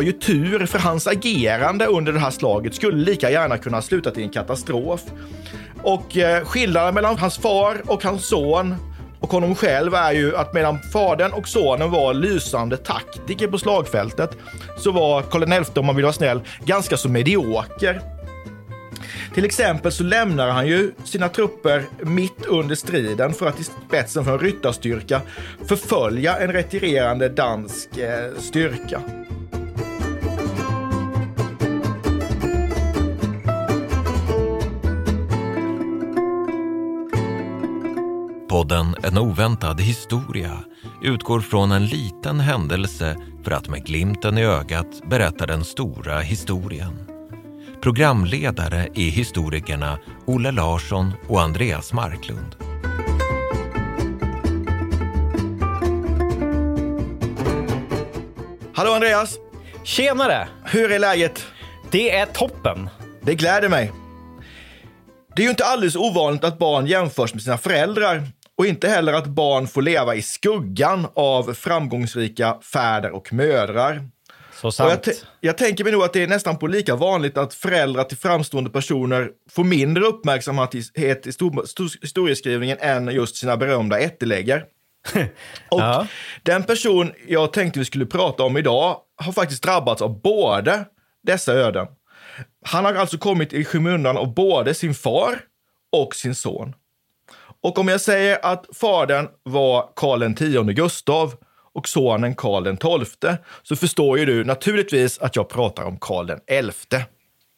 Har ju tur, för hans agerande under det här slaget skulle lika gärna kunna sluta i en katastrof. Och eh, skillnaden mellan hans far och hans son och honom själv är ju att medan fadern och sonen var lysande taktiker på slagfältet så var Karl XI, om man vill vara snäll, ganska så medioker. Till exempel så lämnar han ju sina trupper mitt under striden för att i spetsen för en ryttarstyrka förfölja en retirerande dansk eh, styrka. Podden En oväntad historia utgår från en liten händelse för att med glimten i ögat berätta den stora historien. Programledare är historikerna Olle Larsson och Andreas Marklund. Hallå Andreas! Tjenare! Hur är läget? Det är toppen. Det gläder mig. Det är ju inte alldeles ovanligt att barn jämförs med sina föräldrar och inte heller att barn får leva i skuggan av framgångsrika fäder och mödrar. Så sant. Jag, jag, tänker mig nog att det är nästan på lika vanligt att föräldrar till framstående personer får mindre uppmärksamhet i historieskrivningen än just sina berömda ätteläggar. och ja. den person jag tänkte vi skulle prata om idag har faktiskt drabbats av både dessa öden. Han har alltså kommit i skymundan av både sin far och sin son. Och om jag säger att fadern var Karl X Gustav och sonen Karl XII så förstår ju du naturligtvis att jag pratar om Karl XI.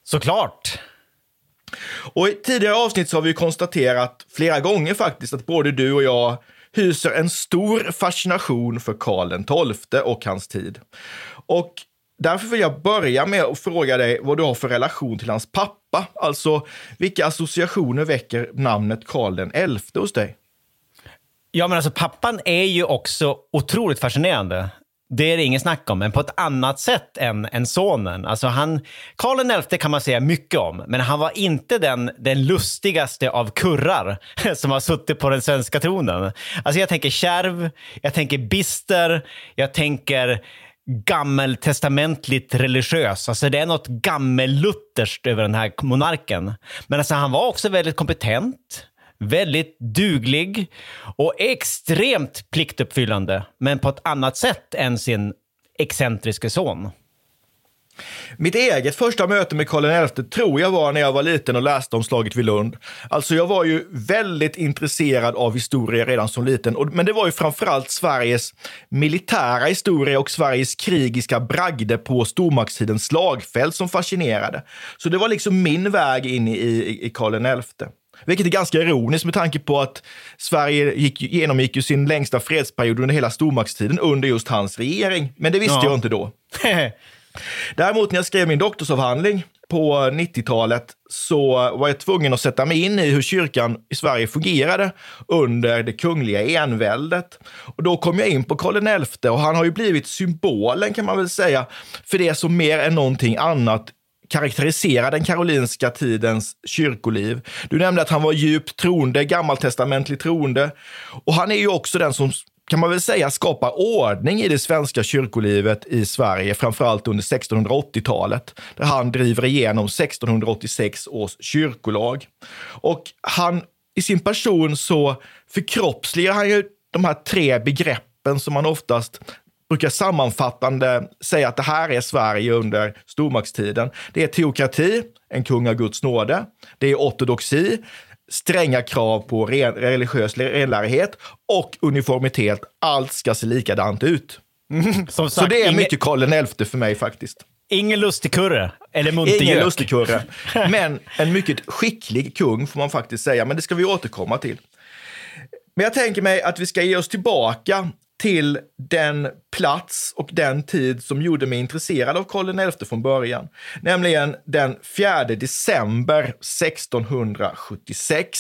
Såklart! Och i tidigare avsnitt så har vi konstaterat flera gånger faktiskt att både du och jag hyser en stor fascination för Karl XII och hans tid. Och Därför vill jag börja med att fråga dig vad du har för relation till hans pappa. Alltså, vilka associationer väcker namnet Karl den XI hos dig? Ja, men alltså pappan är ju också otroligt fascinerande. Det är det ingen snack om, men på ett annat sätt än, än sonen. Alltså han, Karl XI kan man säga mycket om, men han var inte den, den lustigaste av kurrar som har suttit på den svenska tronen. Alltså jag tänker kärv, jag tänker bister, jag tänker gammeltestamentligt religiös. Alltså det är något gammellutherskt över den här monarken. Men alltså han var också väldigt kompetent, väldigt duglig och extremt pliktuppfyllande, men på ett annat sätt än sin excentriske son. Mitt eget första möte med Karl XI tror jag var när jag var liten och läste om slaget vid Lund. Alltså jag var ju väldigt intresserad av historia redan som liten, men det var ju framförallt Sveriges militära historia och Sveriges krigiska bragder på stormaktstidens slagfält som fascinerade. Så det var liksom min väg in i, i, i Karl XI. Vilket är ganska ironiskt med tanke på att Sverige gick, genomgick ju sin längsta fredsperiod under hela stormaktstiden under just hans regering. Men det visste ja. jag inte då. Däremot när jag skrev min doktorsavhandling på 90-talet så var jag tvungen att sätta mig in i hur kyrkan i Sverige fungerade under det kungliga enväldet. Och då kom jag in på Karl XI och han har ju blivit symbolen kan man väl säga för det som mer än någonting annat karaktäriserar den karolinska tidens kyrkoliv. Du nämnde att han var djupt troende, gammaltestamentlig troende. Och han är ju också den som kan man väl säga skapar ordning i det svenska kyrkolivet i Sverige, framförallt under 1680-talet, där han driver igenom 1686 års kyrkolag. Och han, i sin person så förkroppsligar han ju de här tre begreppen som man oftast brukar sammanfattande säga att det här är Sverige under stormaktstiden. Det är teokrati, en kung av Guds nåde. Det är ortodoxi, stränga krav på ren, religiös renlärighet och uniformitet. Allt ska se likadant ut. Mm, sagt, så det är mycket Karl XI för mig faktiskt. Ingen lustigkurre eller muntergök. Ingen lustigkurre, men en mycket skicklig kung får man faktiskt säga. Men det ska vi återkomma till. Men jag tänker mig att vi ska ge oss tillbaka till den plats och den tid som gjorde mig intresserad av Karl XI från början. Nämligen den 4 december 1676.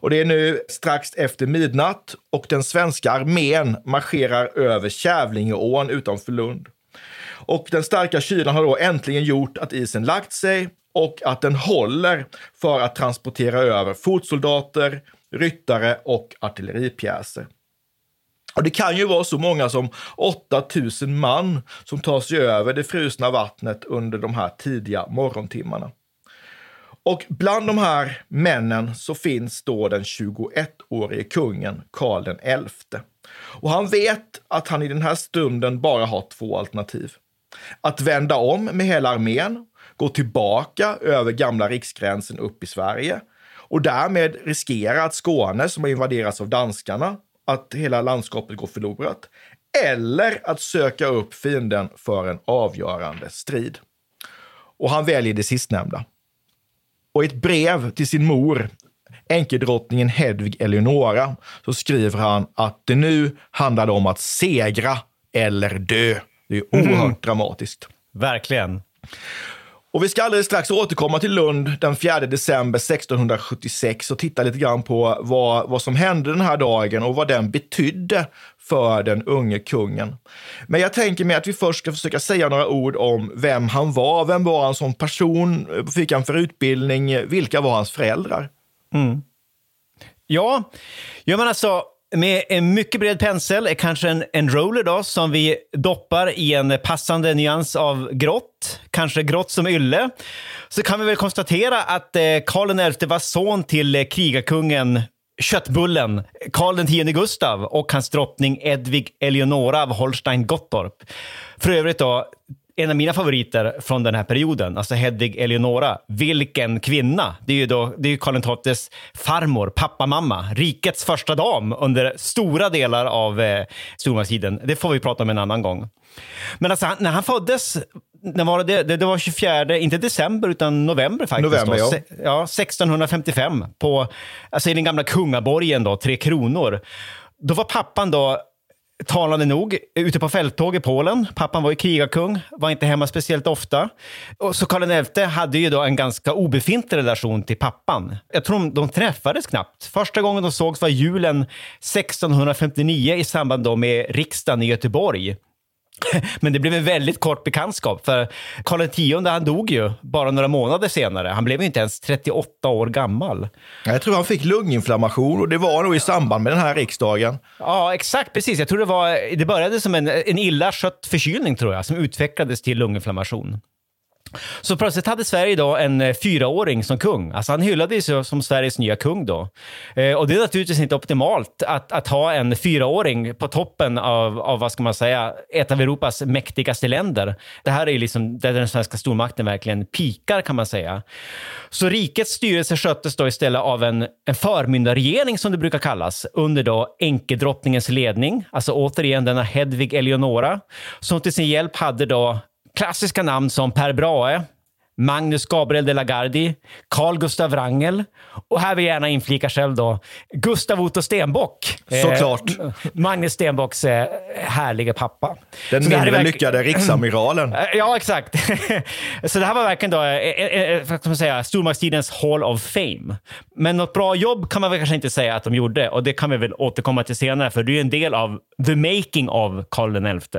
Och det är nu strax efter midnatt och den svenska armén marscherar över Kävlingeån utanför Lund. Och den starka kylan har då äntligen gjort att isen lagt sig och att den håller för att transportera över fotsoldater, ryttare och artilleripjäser. Och det kan ju vara så många som 8000 man som tar sig över det frusna vattnet under de här tidiga morgontimmarna. Och bland de här männen så finns då den 21-årige kungen Karl XI. Och han vet att han i den här stunden bara har två alternativ. Att vända om med hela armén, gå tillbaka över gamla riksgränsen upp i Sverige och därmed riskera att Skåne, som har invaderats av danskarna, att hela landskapet går förlorat. Eller att söka upp fienden för en avgörande strid. Och han väljer det sistnämnda. Och i ett brev till sin mor, enkedrottningen Hedvig Eleonora, så skriver han att det nu handlade om att segra eller dö. Det är oerhört mm. dramatiskt. Verkligen. Och vi ska alldeles strax återkomma till Lund den 4 december 1676 och titta lite grann på vad, vad som hände den här dagen och vad den betydde för den unge kungen. Men jag tänker mig att vi först ska försöka säga några ord om vem han var. Vem var han som person? Vad fick han för utbildning? Vilka var hans föräldrar? Mm. Ja, ja men alltså med en mycket bred pensel, eh, kanske en, en roller då, som vi doppar i en passande nyans av grått, kanske grått som ylle, så kan vi väl konstatera att eh, Karl XI var son till eh, krigarkungen Köttbullen, Karl X Gustav och hans drottning Edvig Eleonora av Holstein-Gottorp. För övrigt då, en av mina favoriter från den här perioden, alltså Hedvig Eleonora. Vilken kvinna! Det är ju, då, det är Karl XIIs farmor, pappamamma, rikets första dam under stora delar av eh, stormaktstiden. Det får vi prata om en annan gång. Men alltså, när han föddes, när var det, det, det var 24, inte december, utan november faktiskt. November, ja. ja. 1655, på, alltså i den gamla kungaborgen, då, Tre Kronor. Då var pappan då talande nog, ute på fälttåg i Polen. Pappan var ju krigarkung, var inte hemma speciellt ofta. Och så Karl XI hade ju då en ganska obefintlig relation till pappan. Jag tror de, de träffades knappt. Första gången de sågs var julen 1659 i samband då med riksdagen i Göteborg. Men det blev en väldigt kort bekantskap, för Karl X han dog ju bara några månader senare. Han blev ju inte ens 38 år gammal. Jag tror han fick lunginflammation och det var nog i samband med den här riksdagen. Ja, exakt. Precis. Jag tror det var, det började som en, en illa skött förkylning, tror jag, som utvecklades till lunginflammation. Så plötsligt hade Sverige då en eh, fyraåring som kung. Alltså han hyllades ju som Sveriges nya kung då. Eh, och det är naturligtvis inte optimalt att, att ha en fyraåring på toppen av, av, vad ska man säga, ett av Europas mäktigaste länder. Det här är ju liksom där den svenska stormakten verkligen pikar kan man säga. Så rikets styrelse sköttes då istället av en, en förmyndarregering som det brukar kallas, under då enkedrottningens ledning. Alltså återigen denna Hedvig Eleonora, som till sin hjälp hade då klassiska namn som Per Brahe, Magnus Gabriel de la Gardie, Carl Gustav Wrangel och här vill jag gärna inflika själv då, Gustav Otto Stenbock. Såklart. Eh, Magnus Stenbocks eh, härliga pappa. Den mindre verk... lyckade riksamiralen. ja, exakt. så det här var verkligen då, eh, eh, vad man säga, stormaktstidens Hall of Fame. Men något bra jobb kan man väl kanske inte säga att de gjorde och det kan vi väl återkomma till senare, för det är en del av the making of Karl XI.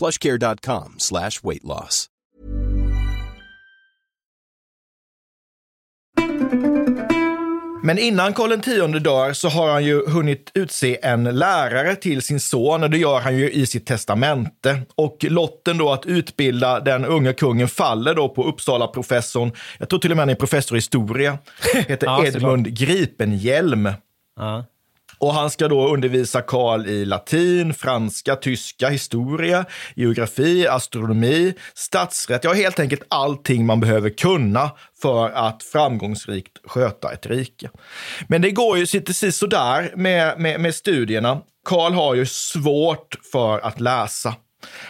plushcare.com slash weight loss. Men innan Karl X dör så har han ju hunnit utse en lärare till sin son och det gör han ju i sitt testamente. Och lotten då att utbilda den unge kungen faller då på Uppsala-professorn, jag tror till och med han är professor i historia, heter Ja, Edmund Gripenhjelm. Ja. Och han ska då undervisa Karl i latin, franska, tyska, historia, geografi, astronomi, statsrätt, ja helt enkelt allting man behöver kunna för att framgångsrikt sköta ett rike. Men det går ju precis sådär med, med, med studierna. Karl har ju svårt för att läsa.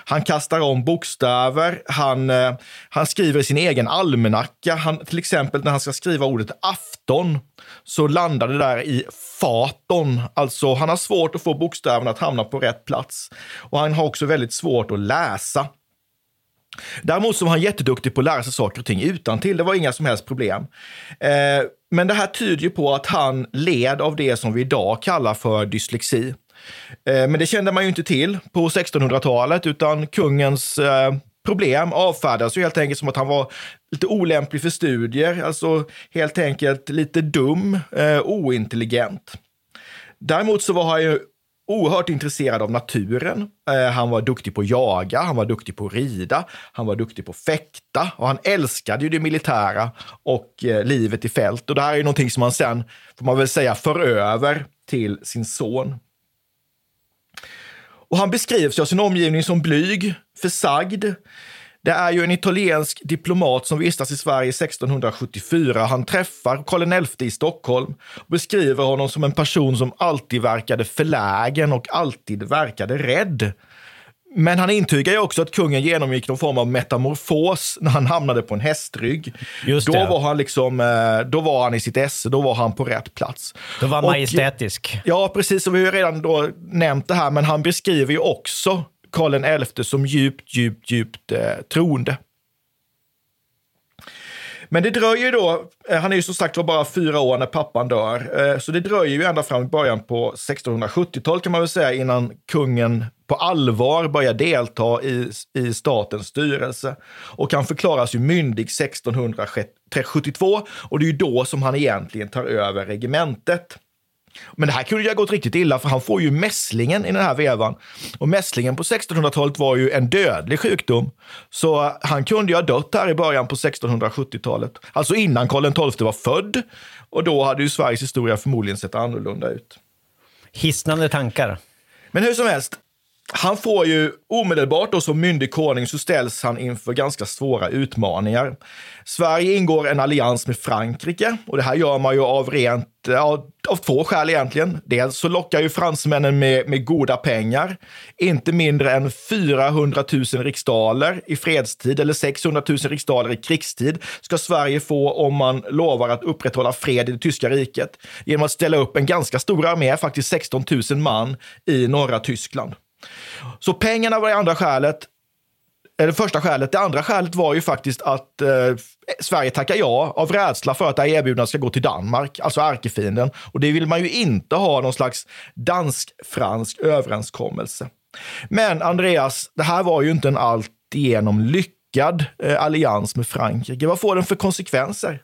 Han kastar om bokstäver, han, eh, han skriver i sin egen almanacka. Han, till exempel när han ska skriva ordet afton så landar det där i faton. Alltså han har svårt att få bokstäverna att hamna på rätt plats. Och han har också väldigt svårt att läsa. Däremot så var han jätteduktig på att lära sig saker och ting utan till. Det var inga som helst problem. Eh, men det här tyder ju på att han led av det som vi idag kallar för dyslexi. Eh, men det kände man ju inte till på 1600-talet, utan kungens eh, problem avfärdas ju helt enkelt som att han var lite olämplig för studier, alltså helt enkelt lite dum, eh, ointelligent. Däremot så var han ju oerhört intresserad av naturen. Han var duktig på att jaga, han var duktig på att rida, han var duktig på att fäkta och han älskade ju det militära och livet i fält. Och det här är ju någonting som han sen, får man väl säga, för över till sin son. Och han beskrivs av sin omgivning som blyg, försagd. Det är ju en italiensk diplomat som vistas i Sverige 1674. Han träffar Karl XI i Stockholm och beskriver honom som en person som alltid verkade förlägen och alltid verkade rädd. Men han intygar ju också att kungen genomgick någon form av metamorfos när han hamnade på en hästrygg. Just då det. var han liksom, eh, då var han i sitt esse, då var han på rätt plats. Då var Och- majestätisk. Ja, precis. Och vi har redan då nämnt det här, men han beskriver ju också Karl XI som djupt, djupt, djupt eh, troende. Men det dröjer då, eh, han är ju som sagt var bara fyra år när pappan dör, eh, så det dröjer ju ända fram i början på 1670-talet kan man väl säga innan kungen på allvar börjar delta i, i statens styrelse. Och han förklaras ju myndig 1672 och det är ju då som han egentligen tar över regementet. Men det här kunde ju ha gått riktigt illa för han får ju mässlingen i den här vevan. Och mässlingen på 1600-talet var ju en dödlig sjukdom. Så han kunde ju ha dött här i början på 1670-talet. Alltså innan Karl XII var född. Och då hade ju Sveriges historia förmodligen sett annorlunda ut. Hisnande tankar. Men hur som helst, han får ju omedelbart då som myndig konung så ställs han inför ganska svåra utmaningar. Sverige ingår en allians med Frankrike och det här gör man ju av rent, ja, av två skäl egentligen. Dels så lockar ju fransmännen med, med goda pengar. Inte mindre än 400 000 riksdaler i fredstid eller 600 000 riksdaler i krigstid ska Sverige få om man lovar att upprätthålla fred i det tyska riket genom att ställa upp en ganska stor armé, faktiskt 16 000 man i norra Tyskland. Så pengarna var det andra skälet. Eller första skälet. Det andra skälet var ju faktiskt att eh, Sverige tackar ja av rädsla för att det här erbjudandet ska gå till Danmark, alltså ärkefienden. Och det vill man ju inte ha någon slags dansk-fransk överenskommelse. Men Andreas, det här var ju inte en alltigenom lyckad eh, allians med Frankrike. Vad får den för konsekvenser?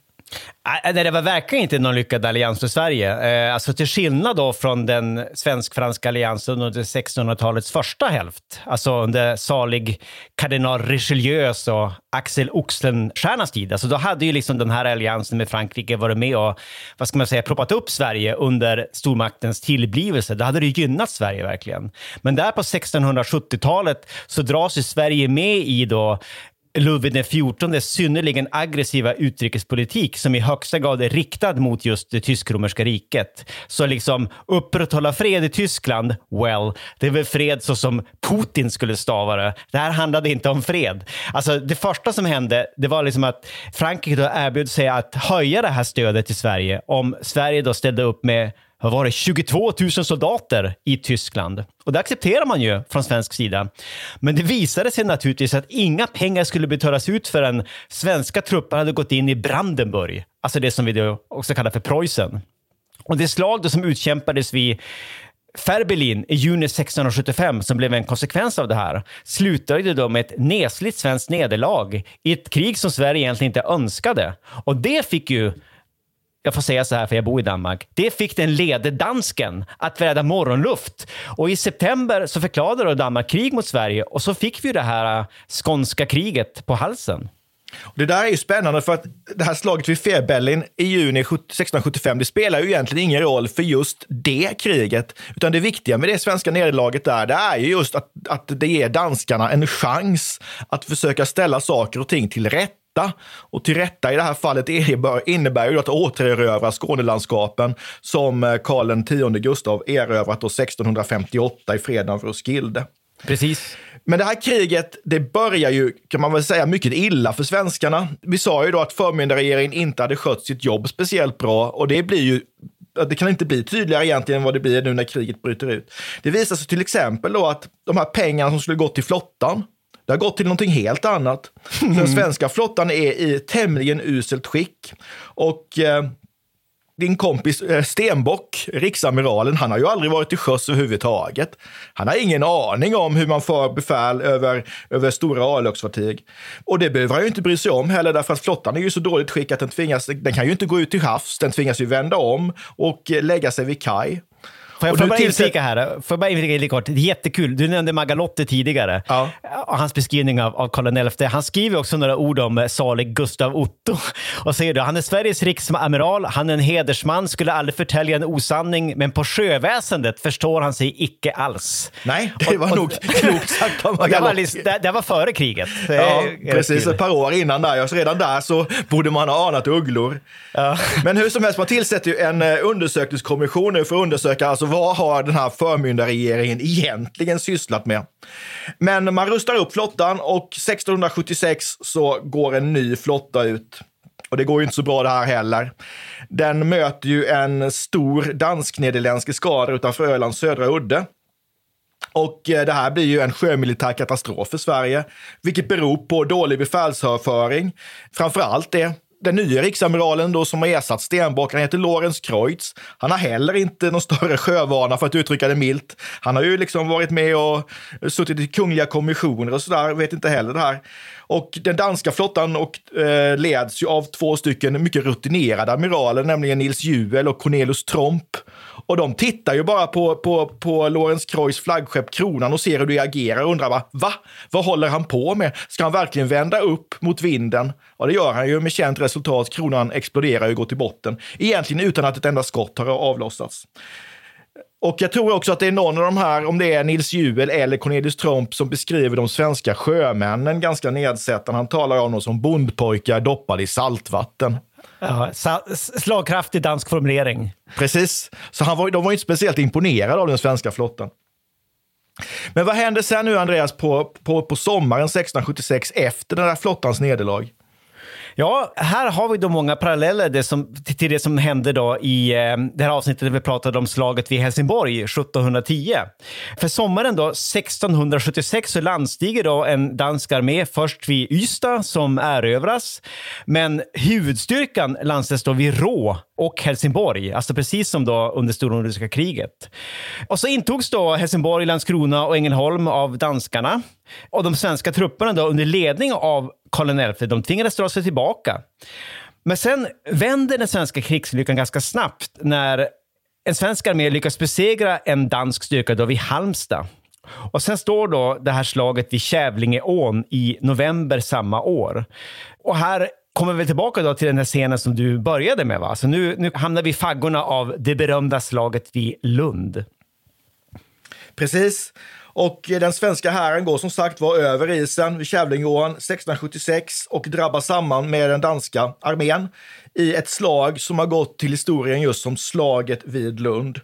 Nej, det var verkligen inte någon lyckad allians för Sverige. Eh, alltså till skillnad då från den svensk-franska alliansen under 1600-talets första hälft, alltså under salig kardinal Richelieus och Axel Oxenstiernas tid. Alltså då hade ju liksom den här alliansen med Frankrike varit med och, vad ska man säga, proppat upp Sverige under stormaktens tillblivelse. Då hade det gynnat Sverige verkligen. Men där på 1670-talet så dras ju Sverige med i då Ludvig XIV synnerligen aggressiva utrikespolitik som i högsta grad är riktad mot just det tysk-romerska riket. Så liksom upprätthålla fred i Tyskland, well, det är väl fred så som Putin skulle stava det. Det här handlade inte om fred. Alltså det första som hände, det var liksom att Frankrike då erbjöd sig att höja det här stödet till Sverige om Sverige då ställde upp med vad var det, 22 000 soldater i Tyskland. Och det accepterar man ju från svensk sida. Men det visade sig naturligtvis att inga pengar skulle betalas ut förrän svenska trupper hade gått in i Brandenburg, alltså det som vi då också kallar för Preussen. Och det slag då som utkämpades vid Färbelin i juni 1675, som blev en konsekvens av det här, slutade då med ett nesligt svenskt nederlag i ett krig som Sverige egentligen inte önskade. Och det fick ju jag får säga så här för jag bor i Danmark. Det fick den lede dansken att vädra morgonluft. Och i september så förklarade då Danmark krig mot Sverige och så fick vi det här äh, skånska kriget på halsen. Det där är ju spännande för att det här slaget vid Fehrbellin i juni 1675, det spelar ju egentligen ingen roll för just det kriget. Utan det viktiga med det svenska nederlaget där, det är ju just att, att det ger danskarna en chans att försöka ställa saker och ting till rätt rätta och till rätta i det här fallet innebär ju att återerövra Skånelandskapen som eh, Karl X Gustav erövrat 1658 i freden av Roskilde. Precis. Men det här kriget, det börjar ju, kan man väl säga, mycket illa för svenskarna. Vi sa ju då att förmyndarregeringen inte hade skött sitt jobb speciellt bra och det blir ju det kan inte bli tydligare egentligen vad det blir nu när kriget bryter ut. Det visar sig till exempel då att de här pengarna som skulle gått till flottan, det har gått till någonting helt annat. Den svenska flottan är i tämligen uselt skick. Och eh, din kompis eh, Stenbock, riksamiralen, han har ju aldrig varit till sjöss överhuvudtaget. Han har ingen aning om hur man får befäl över, över stora örlogsfartyg. Och det behöver han ju inte bry sig om heller, därför att flottan är ju så dåligt skick att den tvingas, den kan ju inte gå ut till havs, den tvingas ju vända om och eh, lägga sig vid kaj. Får jag, får bara inflika här? Får bara inflika lite kort? Det är jättekul. Du nämnde Magalotti tidigare. Ja. Och hans beskrivning av, av Karl XI. Han skriver också några ord om eh, salig Gustav Otto och säger då han är Sveriges riksamiral, han är en hedersman, skulle aldrig förtälja en osanning, men på sjöväsendet förstår han sig icke alls. Nej, det var och, nog klokt sagt av Magalotti. Det, var, det var före kriget. Ja, precis. Ett par år innan där. Så redan där så borde man ha anat ugglor. Ja. Men hur som helst, man tillsätter ju en eh, undersökningskommission nu för att undersöka alltså Alltså, vad har den här förmyndarregeringen egentligen sysslat med? Men man rustar upp flottan och 1676 så går en ny flotta ut. Och det går ju inte så bra det här heller. Den möter ju en stor dansk-nederländsk eskadra utanför Ölands södra udde. Och eh, det här blir ju en sjömilitär katastrof för Sverige, vilket beror på dålig befälsföring. Framför allt det den nya riksamiralen då som har ersatt Stenbock, han heter Lorenz Kreutz. Han har heller inte någon större sjövana för att uttrycka det milt. Han har ju liksom varit med och suttit i kungliga kommissioner och sådär, vet inte heller det här. Och den danska flottan och, eh, leds ju av två stycken mycket rutinerade amiraler, nämligen Nils Juel och Cornelius Tromp. Och de tittar ju bara på, på, på Lorenz Kreuz flaggskepp Kronan och ser hur det agerar och undrar bara, va? Vad håller han på med? Ska han verkligen vända upp mot vinden? Ja, det gör han ju med känt resultat. Kronan exploderar och går till botten. Egentligen utan att ett enda skott har avlossats. Och jag tror också att det är någon av de här, om det är Nils Juel eller Cornelius Tromp, som beskriver de svenska sjömännen ganska nedsättande. Han talar om dem som bondpojkar doppade i saltvatten. Ja, slagkraftig dansk formulering. Precis. Så han var, de var inte speciellt imponerade av den svenska flottan. Men vad hände sen nu, Andreas, på, på, på sommaren 1676 efter den där flottans nederlag? Ja, här har vi då många paralleller det som, till det som hände då i eh, det här avsnittet där vi pratade om slaget vid Helsingborg 1710. För sommaren då 1676 så landstiger då en dansk armé först vid Ystad som erövras, men huvudstyrkan landsätts då vid Rå och Helsingborg, alltså precis som då under stora kriget. Och så intogs då Helsingborg, Landskrona och Ängelholm av danskarna. Och de svenska trupperna då under ledning av Karl XI, de tvingades dra sig tillbaka. Men sen vänder den svenska krigslyckan ganska snabbt när en svensk armé lyckas besegra en dansk styrka då vid Halmstad. Och sen står då det här slaget vid Kävlingeån i november samma år. Och här kommer vi tillbaka då till den här scenen som du började med. Va? Så nu, nu hamnar vi i faggorna av det berömda slaget vid Lund. Precis. Och eh, den svenska hären går som sagt var över isen vid Kävlingeån 1676 och drabbar samman med den danska armén i ett slag som har gått till historien just som slaget vid Lund.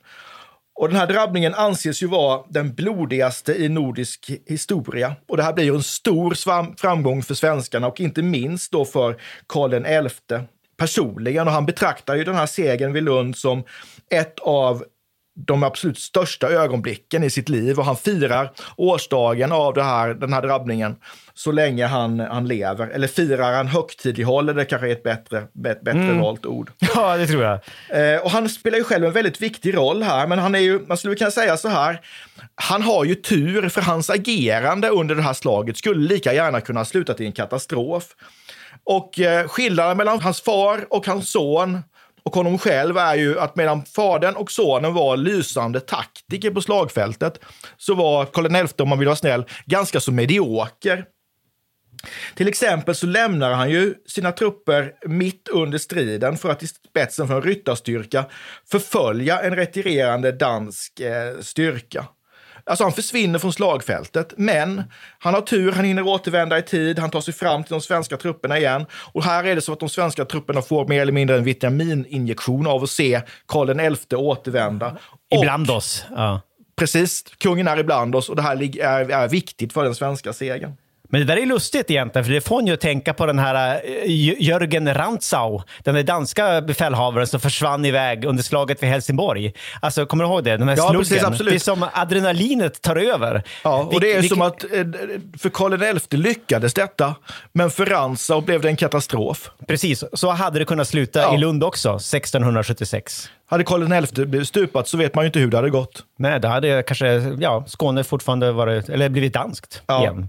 Och den här drabbningen anses ju vara den blodigaste i nordisk historia. Och det här blir ju en stor framgång för svenskarna och inte minst då för Karl XI personligen. Och han betraktar ju den här segern vid Lund som ett av de absolut största ögonblicken i sitt liv och han firar årsdagen av det här, den här drabbningen så länge han, han lever. Eller firar han högtidlighåller, det kanske är ett bättre, bättre mm. valt ord. Ja, det tror jag. Eh, och han spelar ju själv en väldigt viktig roll här, men han är ju, man skulle kunna säga så här, han har ju tur för hans agerande under det här slaget skulle lika gärna kunna sluta till en katastrof. Och eh, skillnaden mellan hans far och hans son och honom själv är ju att medan fadern och sonen var lysande taktiker på slagfältet så var Karl XI, om man vill vara snäll, ganska så medioker. Till exempel så lämnar han ju sina trupper mitt under striden för att i spetsen för en ryttarstyrka förfölja en retirerande dansk eh, styrka. Alltså han försvinner från slagfältet, men han har tur, han hinner återvända i tid, han tar sig fram till de svenska trupperna igen. Och här är det så att de svenska trupperna får mer eller mindre en vitamininjektion av att se Karl XI återvända. Ibland oss. Ja. Precis, kungen är ibland oss och det här är, viktigt för den svenska segern. Men det där är lustigt egentligen, för det får en ju att tänka på den här uh, Jörgen Rantzau, den där danska befälhavaren som försvann iväg under slaget vid Helsingborg. Alltså, kommer du ihåg det? Den här ja, sluggen. Precis, absolut. Det är som adrenalinet tar över. Ja, och det är Vil som att eh, för Karl XI lyckades detta, men för Rantzau blev det en katastrof. Precis, så hade det kunnat sluta ja. i Lund också, 1676. Hade Karl XI stupat så vet man ju inte hur det hade gått. Nej, då hade kanske ja, Skåne fortfarande varit, eller blivit danskt ja. igen.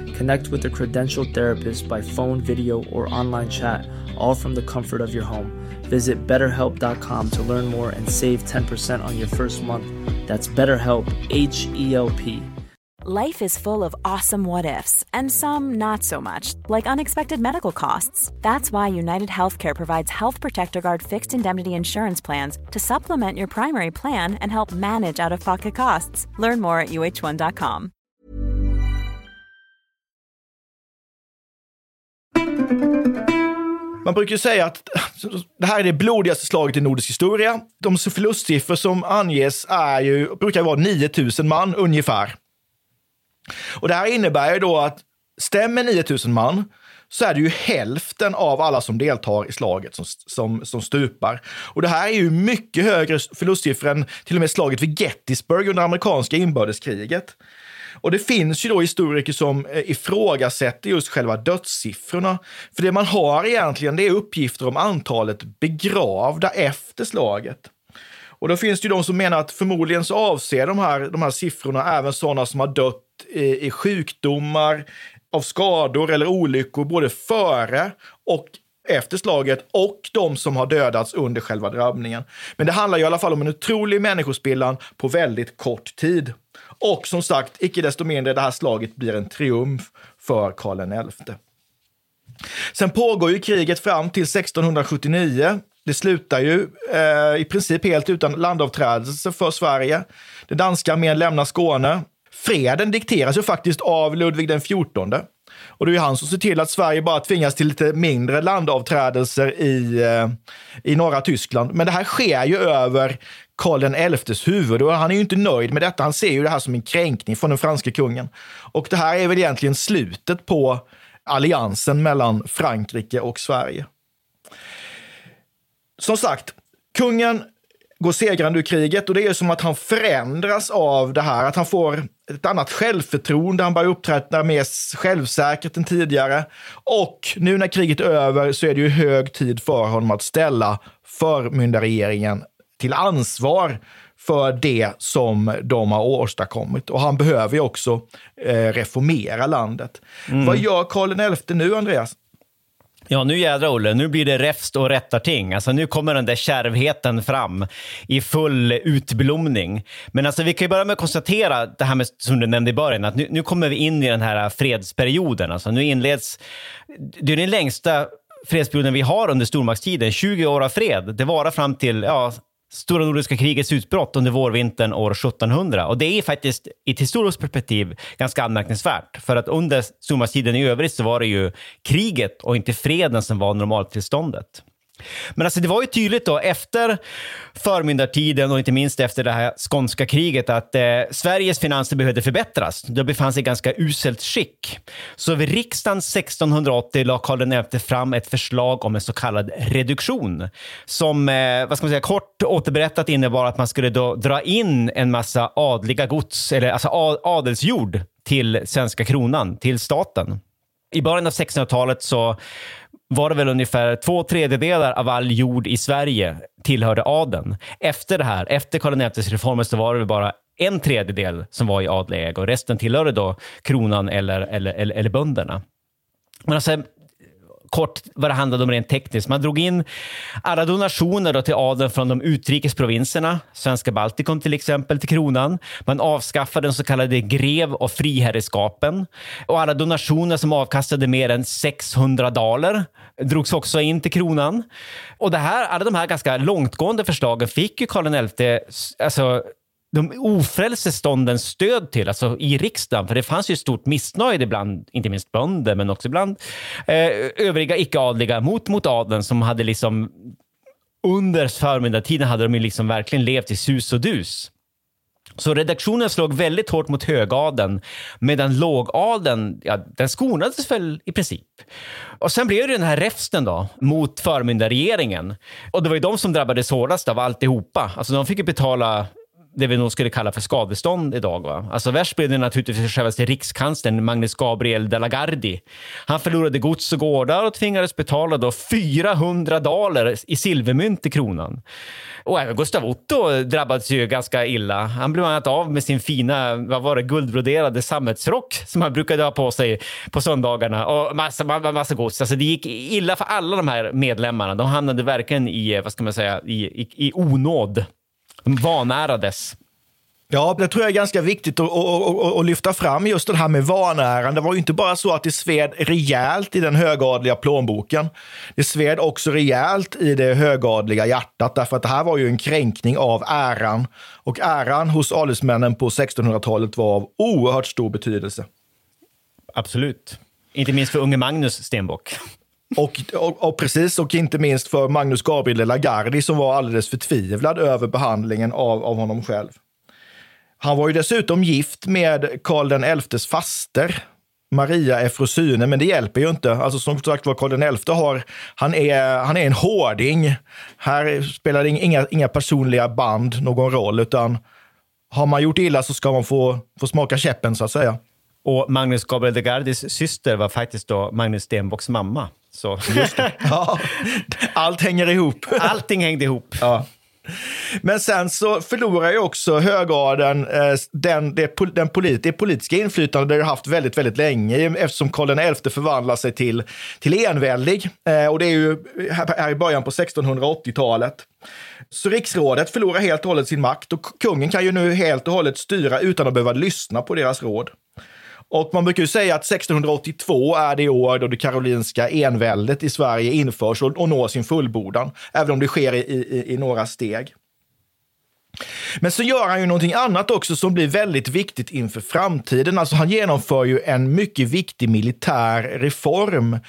Connect with a credentialed therapist by phone, video, or online chat, all from the comfort of your home. Visit betterhelp.com to learn more and save 10% on your first month. That's BetterHelp, H E L P. Life is full of awesome what ifs, and some not so much, like unexpected medical costs. That's why United Healthcare provides Health Protector Guard fixed indemnity insurance plans to supplement your primary plan and help manage out of pocket costs. Learn more at uh1.com. Man brukar säga att det här är det blodigaste slaget i nordisk historia. De förlustsiffror som anges är ju, brukar vara 9000 man ungefär. Och det här innebär ju då att stämmer 9000 man så är det ju hälften av alla som deltar i slaget som, som, som stupar. Och det här är ju mycket högre förlustsiffror än till och med slaget vid Gettysburg under amerikanska inbördeskriget. Och det finns ju då historiker som eh, ifrågasätter just själva dödssiffrorna. För det man har egentligen det är uppgifter om antalet begravda efter slaget. Och då finns det ju de som menar att förmodligen så avser de här, de här siffrorna även sådana som har dött i, i sjukdomar, av skador eller olyckor både före och efter slaget och de som har dödats under själva drabbningen. Men det handlar i alla fall om en otrolig människospillan på väldigt kort tid. Och som sagt, icke desto mindre, det här slaget blir en triumf för Karl XI. Sen pågår ju kriget fram till 1679. Det slutar ju eh, i princip helt utan landavträdelse för Sverige. Den danska armén lämnar Skåne. Freden dikteras ju faktiskt av Ludvig den XIV. Och det är ju han som ser till att Sverige bara tvingas till lite mindre landavträdelser i, eh, i norra Tyskland. Men det här sker ju över Karl XIs huvud och han är ju inte nöjd med detta. Han ser ju det här som en kränkning från den franske kungen. Och det här är väl egentligen slutet på alliansen mellan Frankrike och Sverige. som sagt, kungen går segrande ur kriget och det är som att han förändras av det här, att han får ett annat självförtroende, han börjar uppträda mer självsäkert än tidigare. Och nu när kriget är över så är det ju hög tid för honom att ställa förmyndarregeringen till ansvar för det som de har åstadkommit. Och han behöver ju också eh, reformera landet. Mm. Vad gör Karl XI nu, Andreas? Ja, nu jädrar Olle, nu blir det räfst och rättarting. Alltså nu kommer den där kärvheten fram i full utblomning. Men alltså vi kan ju börja med att konstatera det här med, som du nämnde i början, att nu, nu kommer vi in i den här fredsperioden. Alltså nu inleds, det är den längsta fredsperioden vi har under stormaktstiden, 20 år av fred. Det varar fram till ja, Stora Nordiska krigets utbrott under vårvintern år 1700. Och det är faktiskt i ett historiskt perspektiv ganska anmärkningsvärt. För att under stormaktstiden i övrigt så var det ju kriget och inte freden som var normaltillståndet. Men alltså det var ju tydligt då efter förmyndartiden och inte minst efter det här skånska kriget att eh, Sveriges finanser behövde förbättras. De befann sig i ganska uselt skick. Så vid riksdagen 1680 la Karl XI fram ett förslag om en så kallad reduktion som, eh, vad ska man säga, kort återberättat innebar att man skulle då dra in en massa adliga gods, eller alltså adelsjord till svenska kronan, till staten. I början av 1600-talet så var det väl ungefär två tredjedelar av all jord i Sverige tillhörde adeln. Efter det här, efter Karl XIs reformer, så var det bara en tredjedel som var i adlig ägo och resten tillhörde då kronan eller, eller, eller, eller bönderna. Men alltså, kort vad det handlade om rent tekniskt. Man drog in alla donationer då till adeln från de utrikes provinserna, svenska Baltikum till exempel, till kronan. Man avskaffade den så kallade grev och friherreskapen och alla donationer som avkastade mer än 600 daler drogs också in till kronan. Och det här, alla de här ganska långtgående förslagen fick ju Karl XI alltså, de ofrälse ståndens stöd till, alltså i riksdagen, för det fanns ju stort missnöje ibland, inte minst bönder, men också bland eh, övriga icke-adliga mot, mot adeln som hade liksom under förmyndartiden hade de ju liksom verkligen levt i sus och dus. Så redaktionen slog väldigt hårt mot högadeln, medan lågadeln, ja, den skonades väl i princip. Och sen blev det den här räfsten då, mot förmyndarregeringen. Och det var ju de som drabbades hårdast av alltihopa. Alltså de fick ju betala det vi nog skulle kalla för skadestånd idag. Va? Alltså värst blev det naturligtvis för självaste rikskanslern Magnus Gabriel de la Gardie. Han förlorade gods och gårdar och tvingades betala då 400 daler i silvermynt till kronan. Och även Gustav Otto drabbades ju ganska illa. Han blev annat av med sin fina, vad var det, guldbroderade sammetsrock som han brukade ha på sig på söndagarna och massa, massa gods. Alltså det gick illa för alla de här medlemmarna. De hamnade verkligen i, eh, vad ska man säga, i, i, i onåd. De vanärades. Ja, det tror jag är ganska viktigt att, att, att, att, lyfta fram just det här med vanäran. Det var ju inte bara så att det sved rejält i den högadliga plånboken. Det sved också rejält i det högadliga hjärtat, därför att det här var ju en kränkning av äran. Och äran hos adelsmännen på 1600-talet var av oerhört stor betydelse. Absolut. Inte minst för unge Magnus Stenbock. Och, och, och, precis, och inte minst för Magnus Gabriel de Lagardi som var alldeles förtvivlad över behandlingen av, av honom själv. Han var ju dessutom gift med Karl XIs faster, Maria Efrosyne, men det hjälper ju inte. Alltså som sagt var, Karl XI har, han är, han är en hårding. Här spelar inga, inga personliga band någon roll, utan har man gjort illa så ska man få, få smaka käppen så att säga. Och Magnus Gabriel de Gardis syster var faktiskt då Magnus Stenbocks mamma. Så. Ja, allt hänger ihop. Allting hängde ihop. Ja. Men sen så förlorar ju också högadeln eh, den, det, den polit, det politiska inflytande det har haft väldigt, väldigt länge eftersom Karl XI förvandlar sig till, till enväldig. Eh, och det är ju här i början på 1680-talet. Så riksrådet förlorar helt och hållet sin makt och kungen kan ju nu helt och hållet styra utan att behöva lyssna på deras råd. Och man brukar ju säga att 1682 är det år då det karolinska enväldet i Sverige införs och, och når sin fullbordan, även om det sker i, i, i några steg. Men så gör han ju någonting annat också som blir väldigt viktigt inför framtiden. Alltså han genomför ju en mycket viktig militär reform.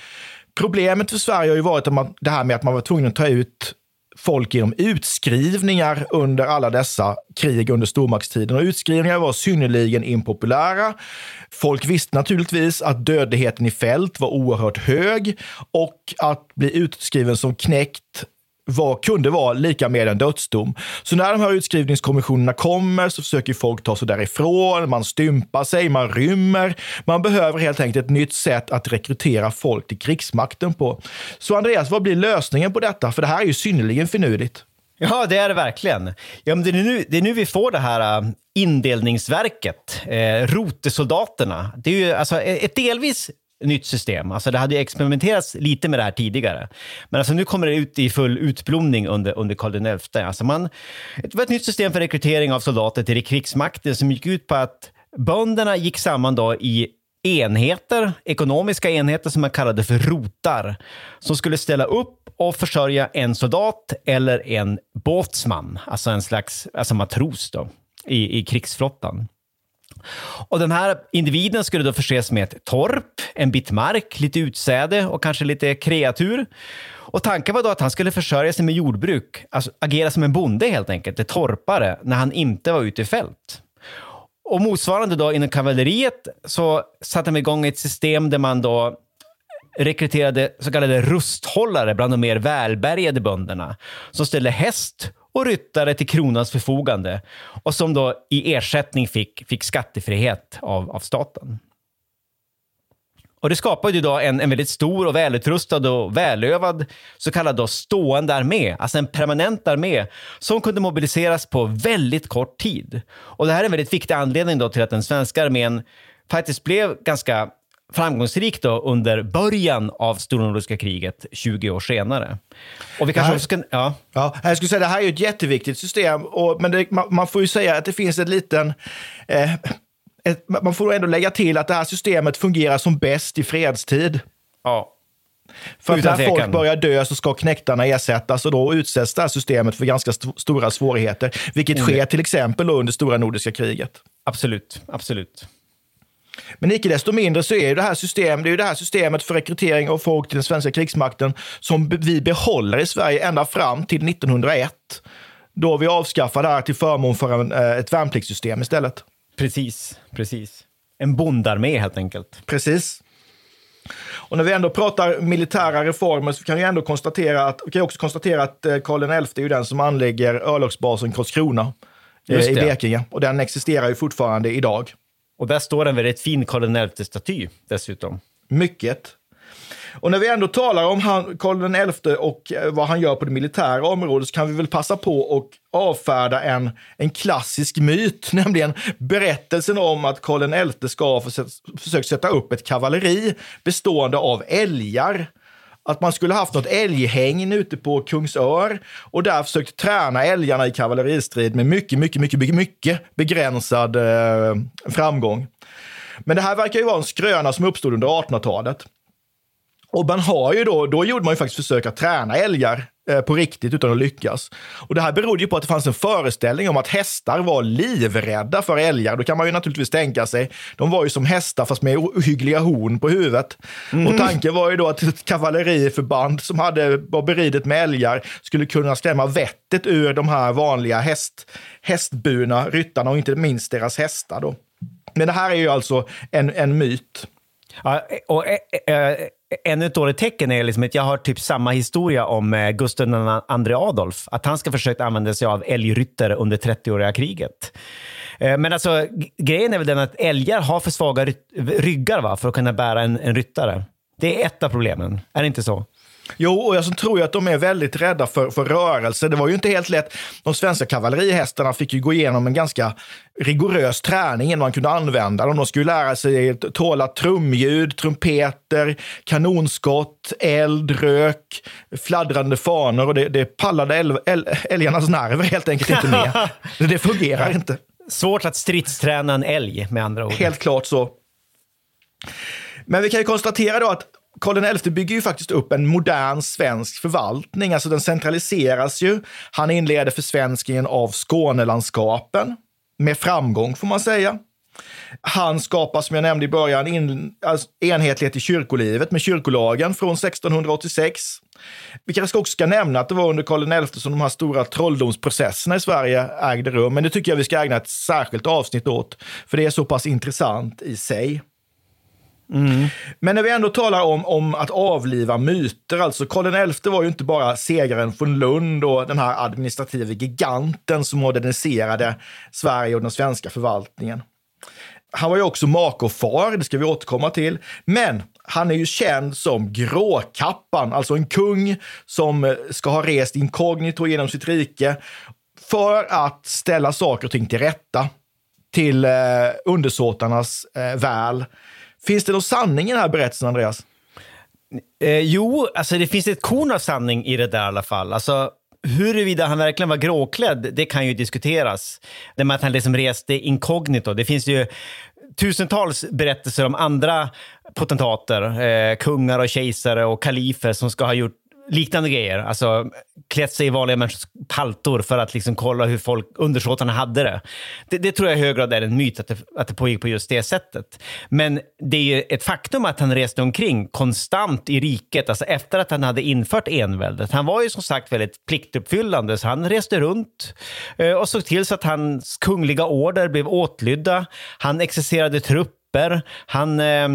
Problemet för Sverige har ju varit det här med att man var tvungen att ta ut folk genom utskrivningar under alla dessa krig under stormaktstiden. Och utskrivningar var synnerligen impopulära. Folk visste naturligtvis att dödligheten i fält var oerhört hög och att bli utskriven som knäckt var, kunde vara lika med en dödsdom. Så när de här utskrivningskommissionerna kommer så försöker folk ta sig därifrån, man stympar sig, man rymmer. Man behöver helt enkelt ett nytt sätt att rekrytera folk till krigsmakten på. Så Andreas, vad blir lösningen på detta? För det här är ju synnerligen finurligt. Ja, det är det verkligen. Ja, men det, är nu, det är nu vi får det här äh, indelningsverket, eh, rotesoldaterna. Det är ju alltså ett delvis nytt system. Alltså det hade experimenterats lite med det här tidigare. Men alltså nu kommer det ut i full utblomning under, under Karl XI. Alltså man, det var ett nytt system för rekrytering av soldater till krigsmakten som gick ut på att bönderna gick samman då i enheter, ekonomiska enheter som man kallade för rotar, som skulle ställa upp och försörja en soldat eller en båtsman, alltså en slags alltså matros då, i, i krigsflottan. Och den här individen skulle då förses med ett torp, en bit mark, lite utsäde och kanske lite kreatur. Och tanken var då att han skulle försörja sig med jordbruk, alltså agera som en bonde helt enkelt, en torpare, när han inte var ute i fält. Och motsvarande då inom kavalleriet så satte man igång ett system där man då rekryterade så kallade rusthållare bland de mer välbärgade bönderna som ställde häst och ryttare till kronans förfogande och som då i ersättning fick, fick skattefrihet av, av staten. Och Det skapade ju då en, en väldigt stor och välutrustad och välövad så kallad då stående armé, alltså en permanent armé som kunde mobiliseras på väldigt kort tid. Och Det här är en väldigt viktig anledning då till att den svenska armén faktiskt blev ganska framgångsrik då under början av Stora Nordiska kriget 20 år senare. Och vi kanske här, ska... Ja. Ja, jag skulle säga det här är ett jätteviktigt system, och, men det, man, man, får ju säga att det finns en liten... Eh, ett, man får ändå lägga till att det här systemet fungerar som bäst i fredstid. Ja. För att när folk börjar dö så ska knäktarna ersättas och då utsätts det här systemet för ganska st stora svårigheter, vilket mm. sker till exempel under Stora Nordiska kriget. Absolut, absolut. Men icke desto mindre så är det här, system, det är det här systemet för rekrytering av folk till den svenska krigsmakten som vi behåller i Sverige ända fram till 1901. Då vi avskaffar det här till förmån för en, eh, ett värnpliktssystem istället. Precis, precis. En bondarmé helt enkelt. Precis. Och när vi ändå pratar militära reformer så kan vi ändå konstatera att, kan också konstatera att eh, Karl XI är ju den som anlägger örlogsbasen Karlskrona eh, i Blekinge. Och den existerar ju fortfarande idag. Och där står en väldigt fin Karl XI-staty dessutom. Mycket. Och när vi ändå talar om han, Karl XI och eh, vad han gör på det militära området så kan vi väl passa på att avfärda en, en klassisk myt, nämligen berättelsen om att Karl XI ska ha försökt sätta upp ett kavalleri bestående av älgar att man skulle haft något älghägn ute på Kungsör och där försökt träna älgarna i kavalleristrid med mycket, mycket, mycket, mycket, mycket begränsad eh, framgång. Men det här verkar ju vara en skröna som uppstod under 1800-talet. Och man har ju då, då gjorde man ju faktiskt försök att träna älgar eh, på riktigt utan att lyckas. Och det här berodde ju på att det fanns en föreställning om att hästar var livrädda för älgar. Då kan man ju naturligtvis tänka sig, de var ju som hästar fast med ohyggliga horn på huvudet. Mm. Och tanken var ju då att ett kavalleriförband som hade, var beridet med älgar skulle kunna skrämma vettet ur de här vanliga häst, hästburna ryttarna och inte minst deras hästar. Då. Men det här är ju alltså en, en myt. Ja, och, äh, ännu ett dåligt tecken är liksom att jag har typ samma historia om eh, Gustav II Adolf. Att han ska försöka använda sig av älgryttare under 30-åriga kriget. Eh, men alltså, grejen är väl den att älgar har för svaga ryggar va, för att kunna bära en, en ryttare. Det är ett av problemen, är det inte så? Jo, och jag tror ju att de är väldigt rädda för, för rörelse. Det var ju inte helt lätt. De svenska kavallerihästarna fick ju gå igenom en ganska rigorös träning innan man kunde använda dem. De skulle lära sig tåla trumljud, trumpeter, kanonskott, eld, rök, fladdrande fanor och det, det pallade äl, äl, älgarnas nerver helt enkelt inte med. det fungerar inte. Svårt att stridsträna en älg med andra ord. Helt klart så. Men vi kan ju konstatera då att Karl XI bygger ju faktiskt upp en modern svensk förvaltning, alltså den centraliseras ju. Han inleder försvenskningen av Skånelandskapen med framgång får man säga. Han skapar, som jag nämnde i början, in, alltså, enhetlighet i kyrkolivet med kyrkolagen från 1686. Vi kanske också ska nämna att det var under Karl XI som de här stora trolldomsprocesserna i Sverige ägde rum, men det tycker jag vi ska ägna ett särskilt avsnitt åt, för det är så pass intressant i sig. Men när vi ändå talar om, om att avliva myter, alltså Karl XI var ju inte bara segraren från Lund och den här administrativa giganten som moderniserade Sverige och den svenska förvaltningen. Han var ju också make och far, det ska vi återkomma till. Men han är ju känd som Gråkappan, alltså en kung som eh, ska ha rest inkognito genom sitt rike för att ställa saker och ting till rätta till eh, undersåtarnas eh, väl. Finns det någon sanning i den här berättelsen, Andreas? Eh, jo, alltså det finns ett korn av sanning i det där i alla fall. Alltså, huruvida han verkligen var gråklädd, det kan ju diskuteras. Det med att han liksom reste inkognito. Det finns ju tusentals berättelser om andra potentater, eh, kungar och kejsare och kalifer som ska ha gjort liknande grejer. Alltså klätt sig i vanliga människors paltor för att liksom kolla hur folk, undersåtarna hade det. det. Det tror jag i hög grad är en myt att det, att det pågick på just det sättet. Men det är ju ett faktum att han reste omkring konstant i riket, alltså efter att han hade infört enväldet. Han var ju som sagt väldigt pliktuppfyllande, så han reste runt eh, och såg till så att hans kungliga order blev åtlydda. Han exercerade trupper, han eh,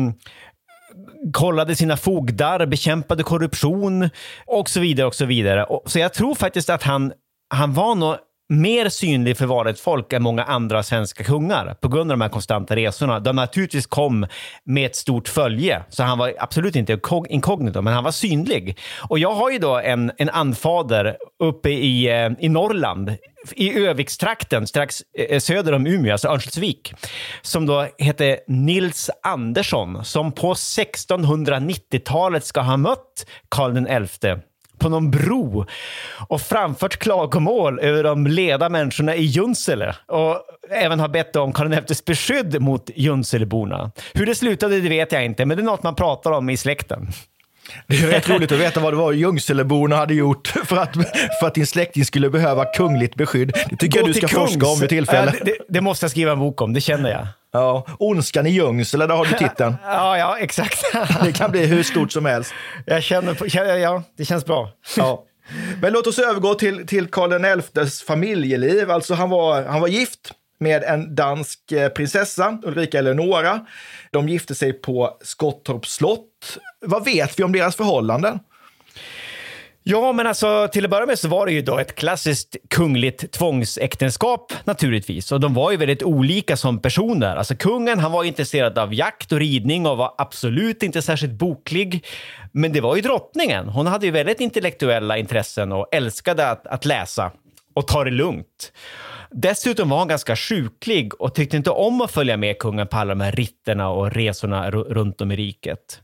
kollade sina fogdar, bekämpade korruption och så vidare. och Så vidare. Så jag tror faktiskt att han, han var nog mer synlig för vanligt folk än många andra svenska kungar på grund av de här konstanta resorna. De naturligtvis kom med ett stort följe, så han var absolut inte inkognito, men han var synlig. Och jag har ju då en, en anfader uppe i, eh, i Norrland, i Övikstrakten strax eh, söder om Umeå, alltså Örnsköldsvik, som då hette Nils Andersson, som på 1690-talet ska ha mött Karl XI på någon bro och framfört klagomål över de leda människorna i Junsele och även har bett om Karl XIs beskydd mot Junseleborna. Hur det slutade det vet jag inte, men det är något man pratar om i släkten. Det är rätt roligt att veta vad det var Ljungseleborna hade gjort för att, för att din släkting skulle behöva kungligt beskydd. Det tycker Gå jag du ska forska om vid tillfälle. Ja, det, det, måste jag skriva en bok om, det känner jag. Ja, Ondskan i Ljungsele, där har du titeln. ja, ja, exakt. det kan bli hur stort som helst. Jag känner, ja, det känns bra. ja. Men låt oss övergå till, till Karl XIs familjeliv. Alltså han var, han var gift med en dansk eh, prinsessa, Ulrika Eleonora. De gifte sig på Skottorps slott. Vad vet vi om deras förhållanden? Ja, men alltså till att börja med så var det ju då ett klassiskt kungligt tvångsäktenskap naturligtvis. Och de var ju väldigt olika som personer. Alltså kungen, han var intresserad av jakt och ridning och var absolut inte särskilt boklig. Men det var ju drottningen. Hon hade ju väldigt intellektuella intressen och älskade att, att läsa och ta det lugnt. Dessutom var han ganska sjuklig och tyckte inte om att följa med kungen på alla de här ritterna och resorna runt om i riket.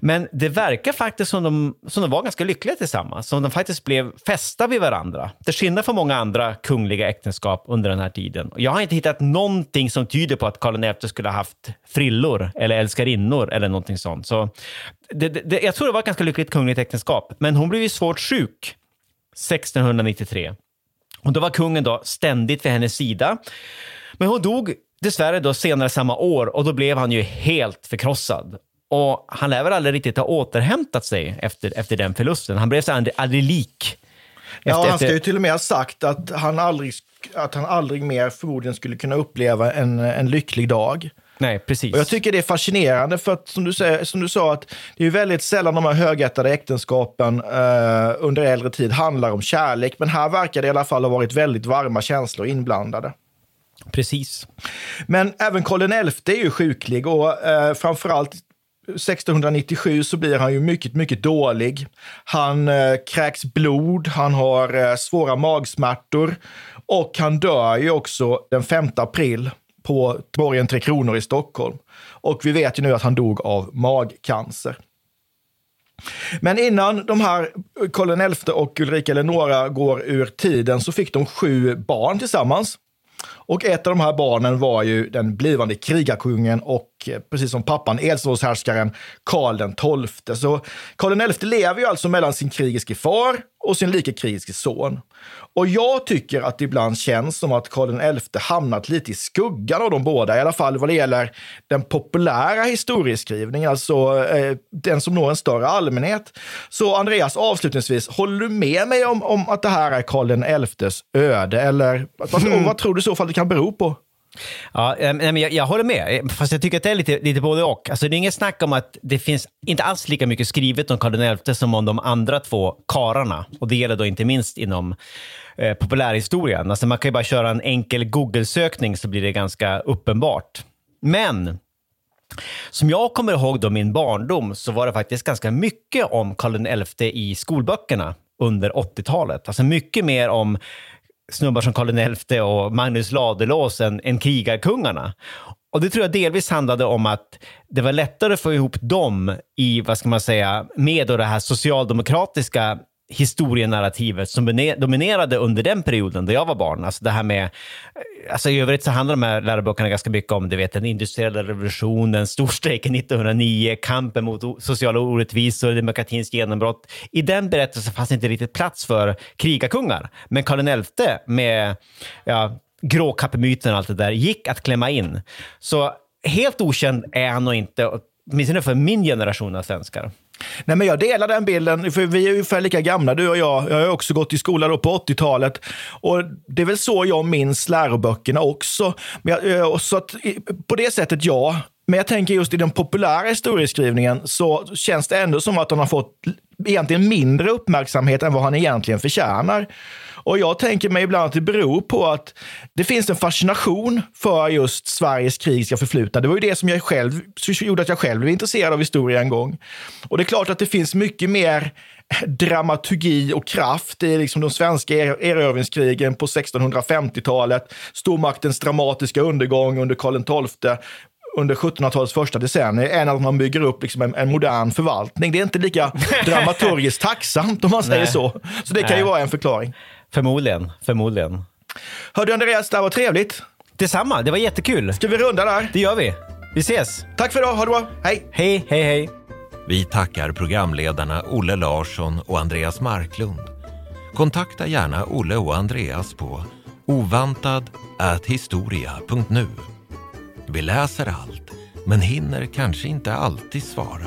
Men det verkar faktiskt som de, som de var ganska lyckliga tillsammans, som de faktiskt blev fästa vid varandra. Till skillnad från många andra kungliga äktenskap under den här tiden. Jag har inte hittat någonting som tyder på att Karl XI skulle ha haft frillor eller älskarinnor eller någonting sånt. Så det, det, jag tror det var ett ganska lyckligt kungligt äktenskap, men hon blev ju svårt sjuk 1693. Och då var kungen då ständigt vid hennes sida. Men hon dog dessvärre då senare samma år och då blev han ju helt förkrossad. Och han lär väl aldrig riktigt ha återhämtat sig efter, efter den förlusten. Han blev så aldrig, aldrig lik. Efter, ja, han ska ju till och med ha sagt att han aldrig, att han aldrig mer förmodligen skulle kunna uppleva en, en lycklig dag. Nej, precis. Och jag tycker det är fascinerande för att som du, säger, som du sa, att det är väldigt sällan de här högättade äktenskapen eh, under äldre tid handlar om kärlek. Men här verkar det i alla fall ha varit väldigt varma känslor inblandade. Precis. Men även Karl XI är ju sjuklig och eh, framförallt 1697 så blir han ju mycket, mycket dålig. Han eh, kräks blod, han har eh, svåra magsmärtor och han dör ju också den 5 april på borgen Tre Kronor i Stockholm. Och vi vet ju nu att han dog av magcancer. Men innan de här Karl XI och Ulrika Eleonora går ur tiden så fick de sju barn tillsammans. Och ett av de här barnen var ju den blivande krigarkungen och precis som pappan Edsvårdshärskaren Karl XII. Så Karl XI lever ju alltså mellan sin krigiske far och sin lika krigiske son. Och jag tycker att det ibland känns som att Karl XI hamnat lite i skuggan av de båda, i alla fall vad det gäller den populära historieskrivningen, alltså eh, den som når en större allmänhet. Så Andreas, avslutningsvis, håller du med mig om, om att det här är Karl XIs öde? Eller vad, mm. vad tror du i så fall det kan bero på? Ja, eh, men jag, jag håller med, eh, fast jag tycker att det är lite, lite både och. Alltså, det är inget snack om att det finns inte alls lika mycket skrivet om Karl XI som om de andra två kararna. Och det gäller då inte minst inom eh, populärhistorien. Alltså, man kan ju bara köra en enkel Google-sökning så blir det ganska uppenbart. Men som jag kommer ihåg då min barndom så var det faktiskt ganska mycket om Karl XI i skolböckerna under 80-talet. Alltså mycket mer om snubbar som Karl XI och Magnus Ladulås än, än krigarkungarna. Och det tror jag delvis handlade om att det var lättare att få ihop dem i, vad ska man säga, med då det här socialdemokratiska historienarrativet som dominerade under den perioden då jag var barn. Alltså det här med, alltså i övrigt så handlar de här läroböckerna ganska mycket om du vet, den industriella revolutionen, storstrejken 1909, kampen mot sociala orättvisor, demokratins genombrott. I den berättelsen fanns det inte riktigt plats för krigarkungar. Men Karl XI med ja, gråkappemyten och allt det där gick att klämma in. Så helt okänd är han nog inte, åtminstone för min generation av svenskar. Nej, men jag delar den bilden, för vi är ungefär lika gamla du och jag. Jag har också gått i skola då på 80-talet. Och det är väl så jag minns läroböckerna också. Men jag, eh, så att, på det sättet, ja. Men jag tänker just i den populära historieskrivningen så känns det ändå som att han har fått egentligen mindre uppmärksamhet än vad han egentligen förtjänar. Och jag tänker mig ibland att det beror på att det finns en fascination för just Sveriges krigiska förflutna. Det var ju det som jag själv, som gjorde att jag själv blev intresserad av historia en gång. Och det är klart att det finns mycket mer dramaturgi och kraft i liksom de svenska er- erövringskrigen på 1650-talet, stormaktens dramatiska undergång under Karl XII under 1700-talets första decennier än att man bygger upp liksom en, en modern förvaltning. Det är inte lika dramaturgiskt tacksamt om man säger Nej. så. Så det kan ju vara en förklaring. Förmodligen, förmodligen. Hörde Andreas, det här var trevligt. Detsamma, det var jättekul. Ska vi runda där? Det gör vi. Vi ses. Tack för idag, ha det bra. Hej! Hej, hej, hej. Vi tackar programledarna Olle Larsson och Andreas Marklund. Kontakta gärna Olle och Andreas på ovantad@historia.nu. Vi läser allt, men hinner kanske inte alltid svara.